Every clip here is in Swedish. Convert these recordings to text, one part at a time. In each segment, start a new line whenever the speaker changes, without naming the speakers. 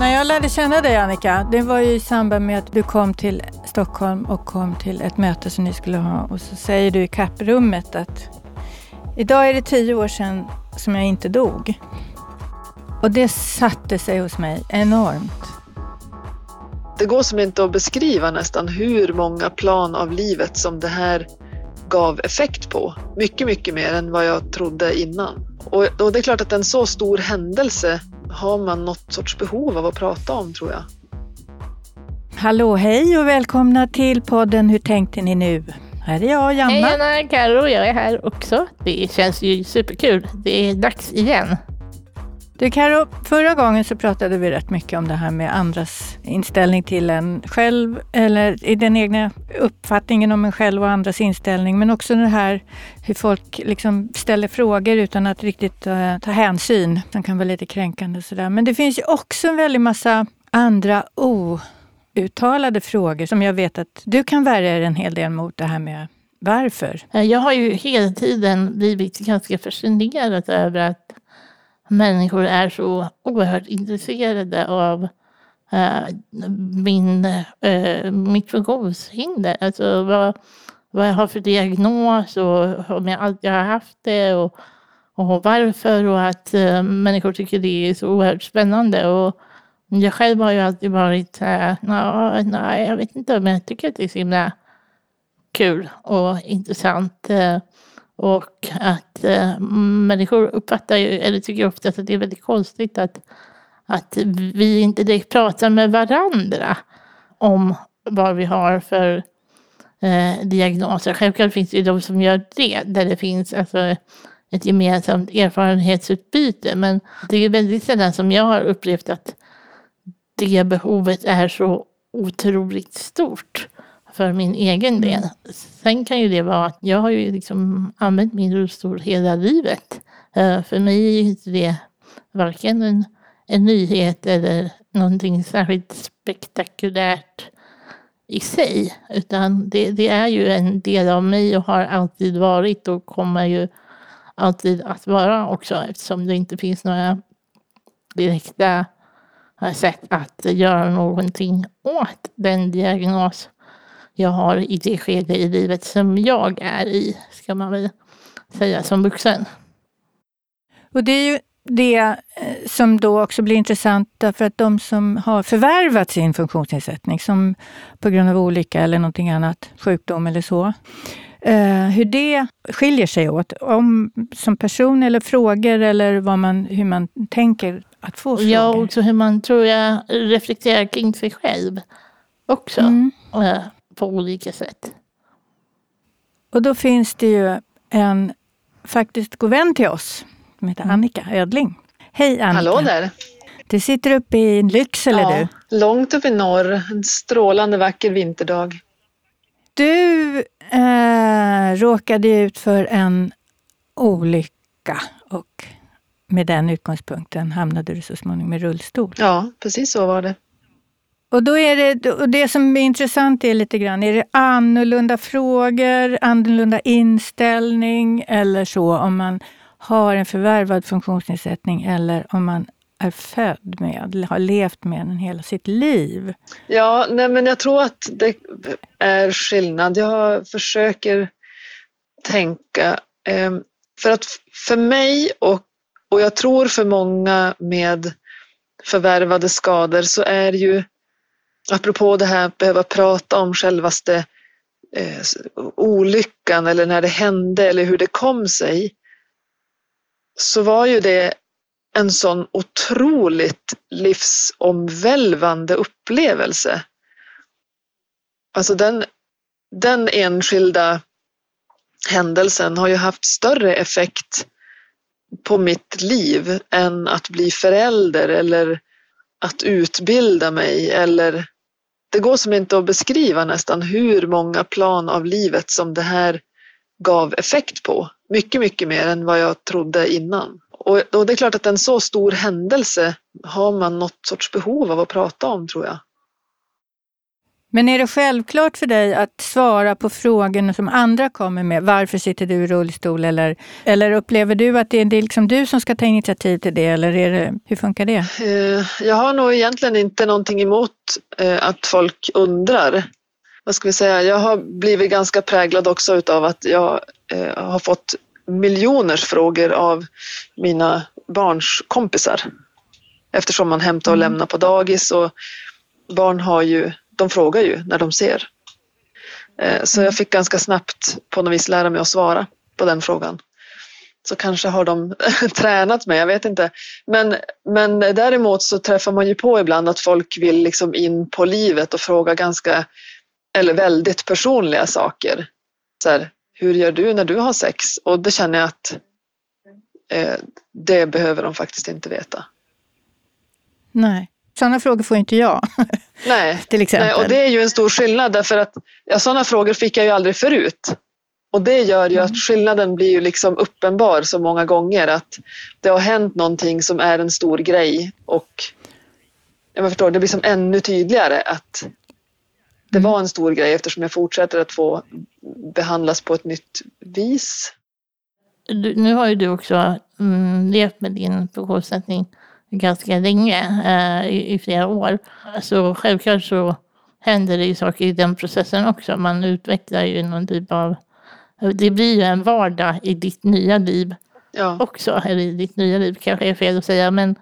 När jag lärde känna dig Annika, det var ju i samband med att du kom till Stockholm och kom till ett möte som ni skulle ha och så säger du i kapprummet att idag är det tio år sedan som jag inte dog. Och det satte sig hos mig enormt.
Det går som inte att beskriva nästan hur många plan av livet som det här gav effekt på. Mycket, mycket mer än vad jag trodde innan. Och, och det är klart att en så stor händelse har man något sorts behov av att prata om tror jag.
Hallå, hej och välkomna till podden Hur tänkte ni nu? Här är jag, Janna.
Hej Anna, Carro, jag är här också. Det känns ju superkul. Det är dags igen.
Du Karo, förra gången så pratade vi rätt mycket om det här med andras inställning till en själv eller i den egna uppfattningen om en själv och andras inställning. Men också det här hur folk liksom ställer frågor utan att riktigt uh, ta hänsyn. Det kan vara lite kränkande sådär. Men det finns ju också en väldig massa andra outtalade frågor som jag vet att du kan värja dig en hel del mot det här med varför?
Jag har ju hela tiden blivit ganska fascinerad över att människor är så oerhört intresserade av uh, min, uh, mitt funktionshinder. Alltså vad, vad jag har för diagnos och om jag alltid har haft det och, och varför och att uh, människor tycker det är så oerhört spännande. Och jag själv har ju alltid varit uh, nej, jag vet inte om jag tycker att det är så himla kul och intressant. Och att eh, människor uppfattar ju, eller tycker ofta att det är väldigt konstigt att, att vi inte direkt pratar med varandra om vad vi har för eh, diagnoser. Självklart finns det ju de som gör det, där det finns alltså, ett gemensamt erfarenhetsutbyte. Men det är väldigt sällan som jag har upplevt att det behovet är så otroligt stort för min egen mm. del. Sen kan ju det vara att jag har ju liksom använt min rullstol hela livet. Uh, för mig är inte det varken en, en nyhet eller någonting särskilt spektakulärt i sig. Utan det, det, är ju en del av mig och har alltid varit och kommer ju alltid att vara också eftersom det inte finns några direkta sätt att göra någonting åt den diagnos jag har i det skede i livet som jag är i, ska man väl säga som vuxen.
Och det är ju det eh, som då också blir intressant därför att de som har förvärvat sin funktionsnedsättning, som på grund av olycka eller någonting annat, sjukdom eller så, eh, hur det skiljer sig åt om, som person eller frågor eller vad man, hur man tänker att få frågor.
Ja, också hur man tror jag reflekterar kring sig själv också. Mm. På olika sätt.
Och då finns det ju en faktiskt god vän till oss som heter mm. Annika Ödling. Hej Annika!
Hallå där!
Du sitter uppe i Lycksele ja,
du? långt upp i norr. En strålande vacker vinterdag.
Du eh, råkade ut för en olycka och med den utgångspunkten hamnade du så småningom i rullstol.
Ja, precis så var det.
Och då är det, och det som är intressant är lite grann, är det annorlunda frågor, annorlunda inställning eller så om man har en förvärvad funktionsnedsättning eller om man är född med, har levt med den hela sitt liv?
Ja, nej men jag tror att det är skillnad. Jag försöker tänka. Ehm, för att för mig och, och jag tror för många med förvärvade skador så är ju apropå det här att behöva prata om självaste eh, olyckan eller när det hände eller hur det kom sig så var ju det en sån otroligt livsomvälvande upplevelse. Alltså den, den enskilda händelsen har ju haft större effekt på mitt liv än att bli förälder eller att utbilda mig eller det går som inte att beskriva nästan hur många plan av livet som det här gav effekt på. Mycket, mycket mer än vad jag trodde innan. Och, och det är klart att en så stor händelse har man något sorts behov av att prata om tror jag.
Men är det självklart för dig att svara på frågor som andra kommer med? Varför sitter du i rullstol? Eller, eller upplever du att det är liksom du som ska ta initiativ till det? Eller är det, hur funkar det?
Eh, jag har nog egentligen inte någonting emot eh, att folk undrar. Vad ska vi säga? Jag har blivit ganska präglad också utav att jag eh, har fått miljoners frågor av mina barns kompisar. Eftersom man hämtar och mm. lämnar på dagis och barn har ju de frågar ju när de ser. Eh, så jag fick ganska snabbt på något vis lära mig att svara på den frågan. Så kanske har de tränat mig, jag vet inte. Men, men däremot så träffar man ju på ibland att folk vill liksom in på livet och fråga ganska, eller väldigt personliga saker. Så här, hur gör du när du har sex? Och det känner jag att eh, det behöver de faktiskt inte veta.
Nej. Sådana frågor får inte jag.
Nej,
till exempel.
Nej, och det är ju en stor skillnad därför att ja, sådana frågor fick jag ju aldrig förut. Och det gör ju mm. att skillnaden blir ju liksom uppenbar så många gånger att det har hänt någonting som är en stor grej och jag förstår, det blir som ännu tydligare att det mm. var en stor grej eftersom jag fortsätter att få behandlas på ett nytt vis.
Du, nu har ju du också mm, levt med din funktionsnedsättning ganska länge, eh, i, i, flera år. Så självklart så händer det ju saker i den processen också. Man utvecklar ju någon typ av... Det blir ju en vardag i ditt nya liv ja. också. Eller i ditt nya liv kanske är fel att säga. Men,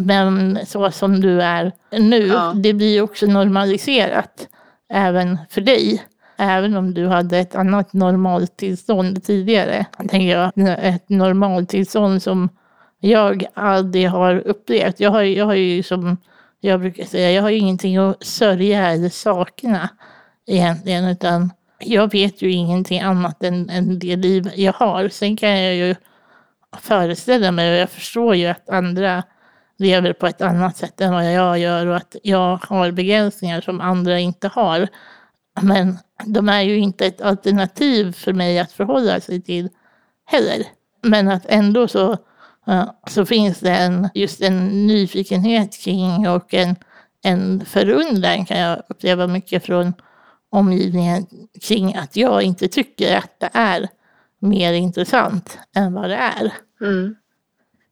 men så som du är nu, ja. det blir ju också normaliserat även för dig. Även om du hade ett annat normaltillstånd tidigare. Tänker jag, ett normaltillstånd som jag aldrig har upplevt. Jag har, jag har ju som jag brukar säga, jag har ju ingenting att sörja eller sakna egentligen. Utan jag vet ju ingenting annat än, än det liv jag har. Sen kan jag ju föreställa mig och jag förstår ju att andra lever på ett annat sätt än vad jag gör och att jag har begränsningar som andra inte har. Men de är ju inte ett alternativ för mig att förhålla sig till heller. Men att ändå så så finns det en, just en nyfikenhet kring och en, en förundran kan jag uppleva mycket från omgivningen kring att jag inte tycker att det är mer intressant än vad det är. Mm.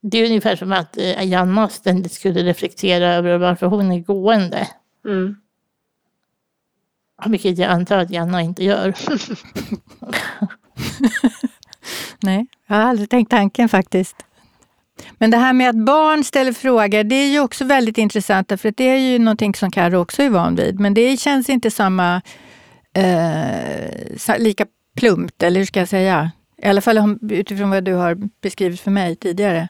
Det är ungefär som att eh, Janna ständigt skulle reflektera över varför hon är gående. Mm. Vilket jag antar att Janna inte gör.
Nej, jag har aldrig tänkt tanken faktiskt. Men det här med att barn ställer frågor, det är ju också väldigt intressant för det är ju någonting som Carro också är van vid. Men det känns inte samma, eh, lika plumpt, eller hur ska jag säga? I alla fall utifrån vad du har beskrivit för mig tidigare.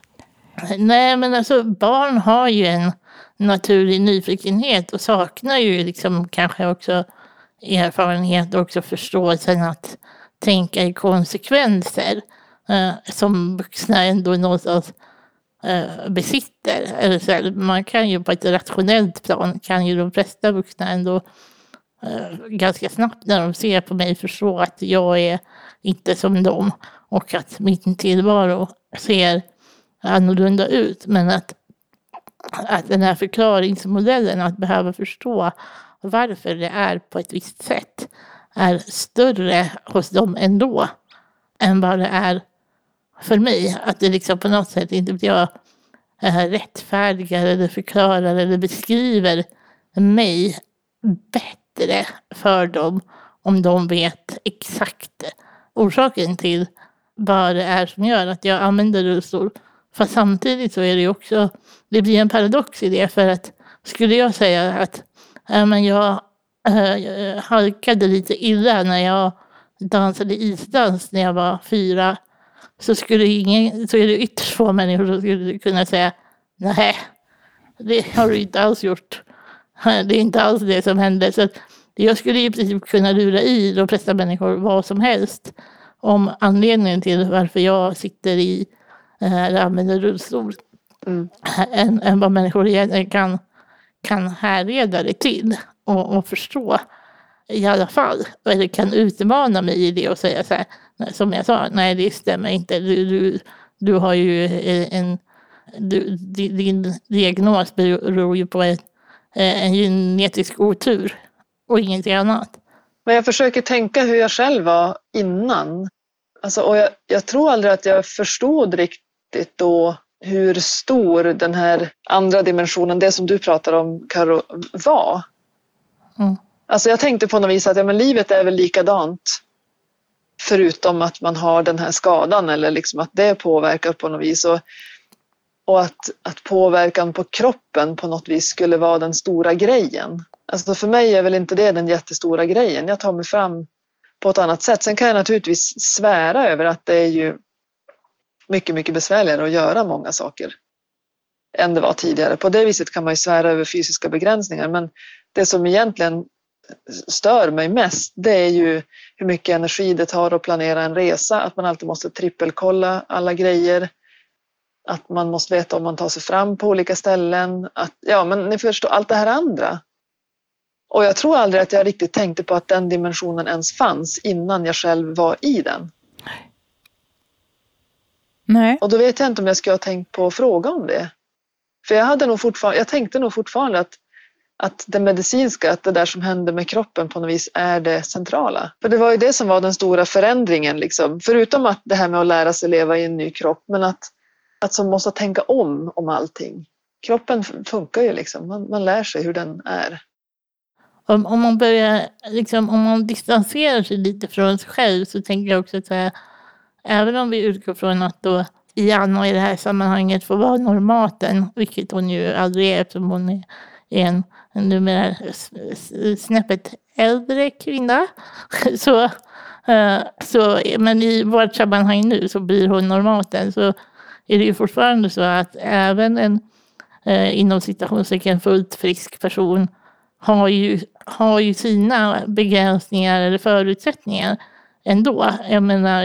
Nej, men alltså barn har ju en naturlig nyfikenhet och saknar ju liksom kanske också erfarenhet och också förståelsen att tänka i konsekvenser eh, som vuxna ändå någonstans Eh, besitter. Eh, så man kan ju på ett rationellt plan, kan ju de flesta vuxna ändå eh, ganska snabbt när de ser på mig förstå att jag är inte som dem och att min tillvaro ser annorlunda ut. Men att, att den här förklaringsmodellen, att behöva förstå varför det är på ett visst sätt, är större hos dem ändå än vad det är för mig. Att det liksom på något sätt inte jag rättfärdigar eller förklarar eller beskriver mig bättre för dem om de vet exakt orsaken till vad det är som gör att jag använder rullstol. Fast samtidigt så är det ju också, det blir en paradox i det för att skulle jag säga att äh, men jag äh, halkade lite illa när jag dansade isdans när jag var fyra så, skulle ingen, så är det ytterst få människor som skulle kunna säga nej, det har du inte alls gjort. Det är inte alls det som hände. Så jag skulle i princip kunna lura i de flesta människor vad som helst om anledningen till varför jag sitter i eh, eller använder rullstol. Mm. Än, än vad människor egentligen kan, kan härleda det till och, och förstå i alla fall. Eller kan utmana mig i det och säga så här, som jag sa, nej det stämmer inte. Du, du, du har ju en, du, din diagnos beror ju på en, en genetisk otur. och ingenting annat.
Men jag försöker tänka hur jag själv var innan. Alltså, och jag, jag tror aldrig att jag förstod riktigt då hur stor den här andra dimensionen, det som du pratar om Karo, var.
Mm.
Alltså jag tänkte på något vis att ja, men livet är väl likadant. Förutom att man har den här skadan eller liksom att det påverkar på något vis. Och, och att, att påverkan på kroppen på något vis skulle vara den stora grejen. Alltså för mig är väl inte det den jättestora grejen. Jag tar mig fram på ett annat sätt. Sen kan jag naturligtvis svära över att det är ju mycket, mycket besvärligare att göra många saker än det var tidigare. På det viset kan man ju svära över fysiska begränsningar men det som egentligen stör mig mest det är ju hur mycket energi det tar att planera en resa, att man alltid måste trippelkolla alla grejer, att man måste veta om man tar sig fram på olika ställen, att, ja men ni förstår allt det här andra. Och jag tror aldrig att jag riktigt tänkte på att den dimensionen ens fanns innan jag själv var i den.
Nej.
Och då vet jag inte om jag skulle ha tänkt på att fråga om det. För jag, hade nog fortfarande, jag tänkte nog fortfarande att, att det medicinska, att det där som händer med kroppen på något vis är det centrala. För det var ju det som var den stora förändringen, liksom. förutom att det här med att lära sig leva i en ny kropp, men att, att som måste tänka om om allting. Kroppen funkar ju liksom, man, man lär sig hur den är.
Om, om, man börjar, liksom, om man distanserar sig lite från sig själv så tänker jag också att här, även om vi utgår från att då Janna i det här sammanhanget får vara normaten, vilket hon ju aldrig är eftersom hon är en, en numera snäppet äldre kvinna. Så, eh, så, men i vårt sammanhang nu så blir hon normaten. Så är det ju fortfarande så att även en eh, inom citationstecken fullt frisk person har ju, har ju sina begränsningar eller förutsättningar ändå. Jag menar,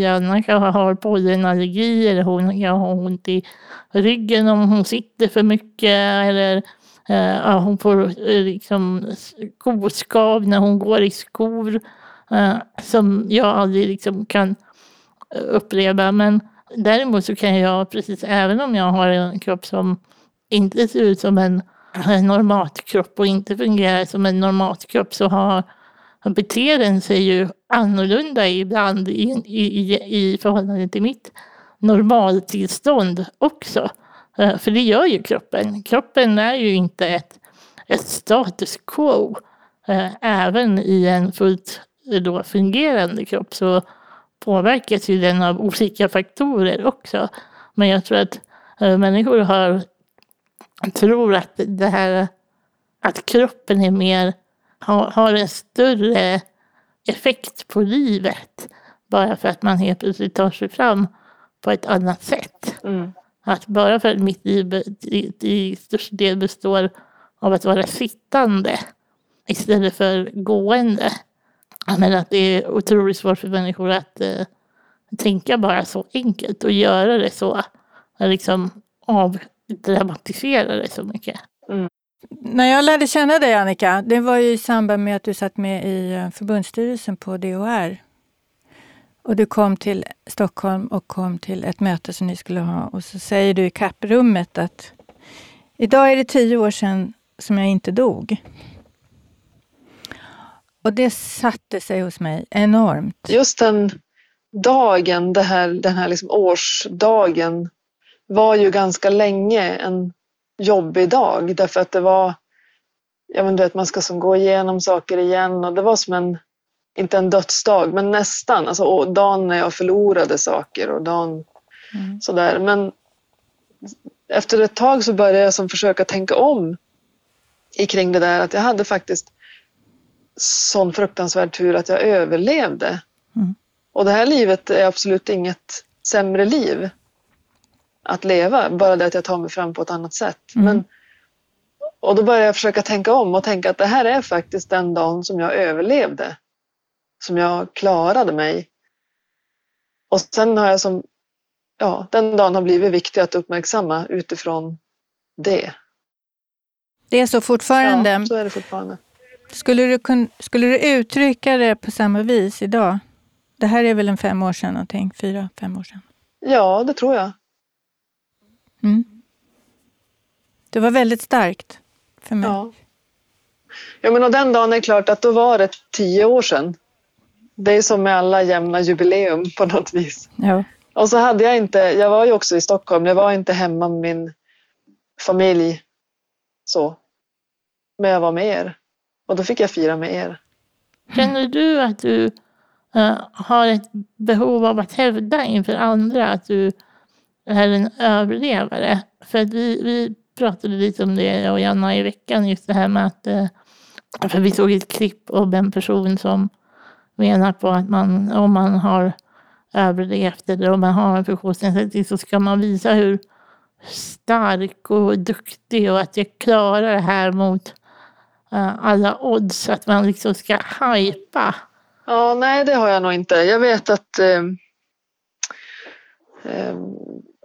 Janna kanske har pollenallergi eller hon kan ha ont i ryggen om hon sitter för mycket eller Eh, ja, hon får eh, liksom skoskav när hon går i skor eh, som jag aldrig liksom kan eh, uppleva. Men däremot så kan jag, precis även om jag har en kropp som inte ser ut som en normatkropp och inte fungerar som en normatkropp så har beter den sig ju annorlunda ibland i, i, i förhållande till mitt normaltillstånd också. Eh, för det gör ju kroppen. Kroppen är ju inte ett, ett status quo. Eh, även i en fullt eh, då fungerande kropp så påverkas ju den av olika faktorer också. Men jag tror att människor har, tror att det här att kroppen är mer har, har en större effekt på livet bara för att man helt plötsligt tar sig fram på ett annat sätt.
Mm.
Att bara för att mitt liv i största del består av att vara sittande istället för gående. Men att det är otroligt svårt för människor att eh, tänka bara så enkelt och göra det så. Eh, liksom avdramatisera det så mycket.
Mm.
När jag lärde känna dig Annika, det var ju i samband med att du satt med i eh, förbundsstyrelsen på DHR. Och du kom till Stockholm och kom till ett möte som ni skulle ha. Och så säger du i kapprummet att idag är det tio år sedan som jag inte dog. Och det satte sig hos mig enormt.
Just den dagen, det här, den här liksom årsdagen, var ju ganska länge en jobbig dag därför att det var, jag men, vet, man ska som gå igenom saker igen och det var som en, inte en dödsdag, men nästan. Alltså dagen när jag förlorade saker och dagen mm. sådär. Men efter ett tag så började jag som försöka tänka om kring det där att jag hade faktiskt sån fruktansvärd tur att jag överlevde. Mm. Och det här livet är absolut inget sämre liv att leva, bara det att jag tar mig fram på ett annat sätt. Mm. Men, och då började jag försöka tänka om och tänka att det här är faktiskt den dagen som jag överlevde. Som jag klarade mig. Och sen har jag som, ja, den dagen har blivit viktig att uppmärksamma utifrån det.
Det är så fortfarande?
Ja, så är det fortfarande.
Skulle du, kun, skulle du uttrycka det på samma vis idag? Det här är väl en fem år sedan någonting? Fyra, fem år sedan?
Ja, det tror jag.
Mm. Det var väldigt starkt för mig.
Ja. Ja, men och den dagen är klart att då var det tio år sedan. Det är som med alla jämna jubileum på något vis.
Ja.
Och så hade jag inte, jag var ju också i Stockholm, jag var inte hemma med min familj så. Men jag var med er. Och då fick jag fira med er.
Känner du att du uh, har ett behov av att hävda inför andra att du är en överlevare? För att vi, vi pratade lite om det, jag och Janna, i veckan, just det här med att uh, för vi såg ett klipp om en person som menar på att man, om man har överlevt eller om man har en funktionsnedsättning så ska man visa hur stark och duktig och att jag klarar det här mot eh, alla odds. Att man liksom ska hajpa.
Ja, nej det har jag nog inte. Jag vet att eh, eh,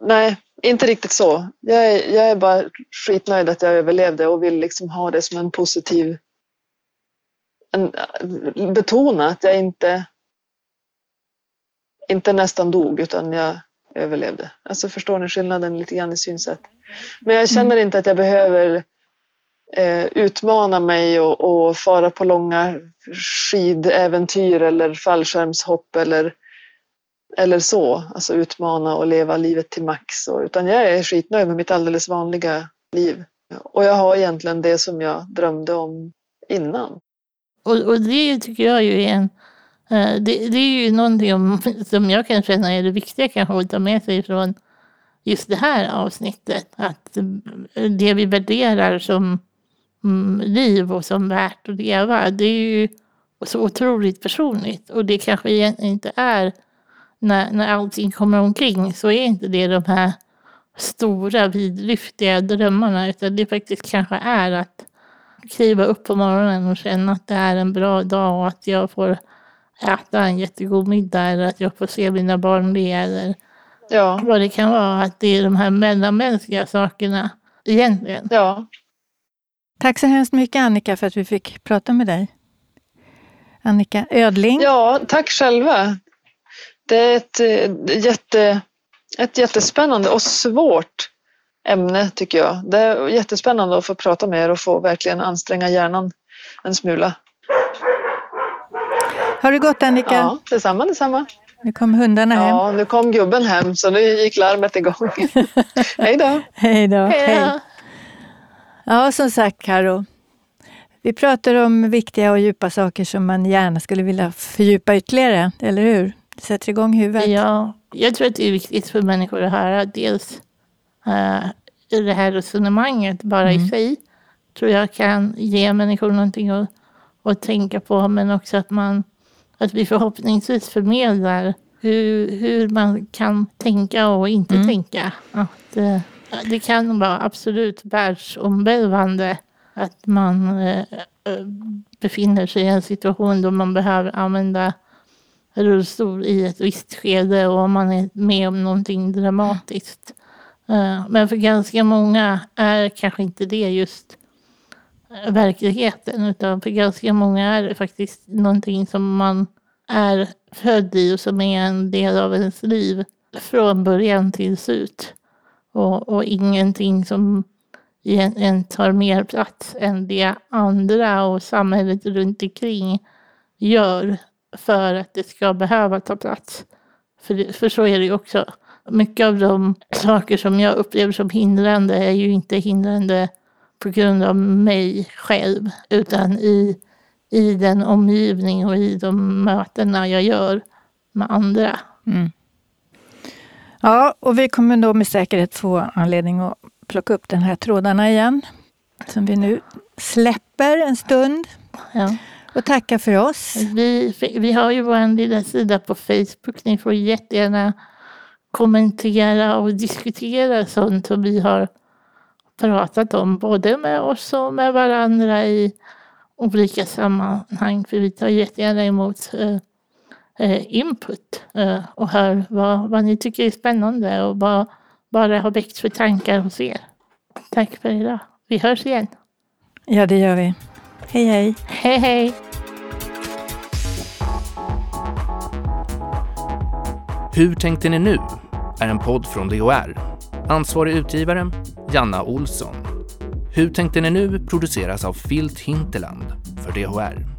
Nej, inte riktigt så. Jag är, jag är bara skitnöjd att jag överlevde och vill liksom ha det som en positiv betona att jag inte inte nästan dog utan jag överlevde. Alltså förstår ni skillnaden lite grann i synsätt? Men jag känner inte att jag behöver eh, utmana mig och, och, fara på långa skidäventyr eller fallskärmshopp eller, eller så. Alltså utmana och leva livet till max. Och, utan jag är skitnöjd med mitt alldeles vanliga liv. Och jag har egentligen det som jag drömde om innan.
Och, och det tycker jag ju är en eh, det, det, är ju någonting som jag kan känna är det viktiga kanske att ta med sig från just det här avsnittet. Att eh, det vi värderar som mm, liv och som värt att leva, det är ju så otroligt personligt. Och det kanske egentligen inte är, när, när allting kommer omkring, så är inte det de här stora vidlyftiga drömmarna, utan det faktiskt kanske är att kliva upp på morgonen och känna att det är en bra dag och att jag får äta en jättegod middag eller att jag får se mina barn le eller ja. vad det kan vara. Att det är de här mellanmänskliga sakerna egentligen.
Ja.
Tack så hemskt mycket Annika för att vi fick prata med dig. Annika Ödling.
Ja, tack själva. Det är ett, eh, jätte, ett jättespännande och svårt ämne tycker jag. Det är jättespännande att få prata med er och få verkligen anstränga hjärnan en smula.
Har det gått Annika?
Ja, detsamma, detsamma.
Nu kom hundarna hem.
Ja, nu kom gubben hem så nu gick larmet igång. Hej då!
Hej då! Hej. Ja, som sagt Karo. Vi pratar om viktiga och djupa saker som man gärna skulle vilja fördjupa ytterligare, eller hur? Det sätter igång huvudet.
Ja, jag tror att det är viktigt för människor att höra dels uh, det här resonemanget bara mm. i sig. tror jag kan ge människor någonting att, att tänka på, men också att man att vi förhoppningsvis förmedlar hur, hur man kan tänka och inte mm. tänka. Att, eh, det kan vara absolut världsomvälvande att man eh, eh, befinner sig i en situation då man behöver använda rullstol i ett visst skede och man är med om någonting dramatiskt. Eh, men för ganska många är kanske inte det just eh, verkligheten. Utan för ganska många är det faktiskt någonting som man är född i och som är en del av ens liv från början till slut. Och, och ingenting som egentligen tar mer plats än det andra och samhället runt omkring gör för att det ska behöva ta plats. För, för så är det ju också. Mycket av de saker som jag upplever som hindrande är ju inte hindrande på grund av mig själv, utan i, i den omgivning och i de mötena jag gör med andra. Mm.
Ja, och vi kommer då med säkerhet få anledning att plocka upp den här trådarna igen, som vi nu släpper en stund. Ja. Och tacka för oss.
Vi, vi har ju vår lilla sida på Facebook. Ni får jättegärna kommentera och diskutera sånt som vi har pratat om både med oss och med varandra i olika sammanhang. För vi tar jättegärna emot eh, eh, input eh, och hör vad, vad ni tycker är spännande och vad, vad det har väckt för tankar hos er. Tack för idag. Vi hörs igen.
Ja, det gör vi. Hej, hej.
Hej, hej.
Hur tänkte ni nu? är en podd från DHR. Ansvarig utgivare, Janna Olsson. Hur tänkte ni nu produceras av Filt Hinterland för DHR.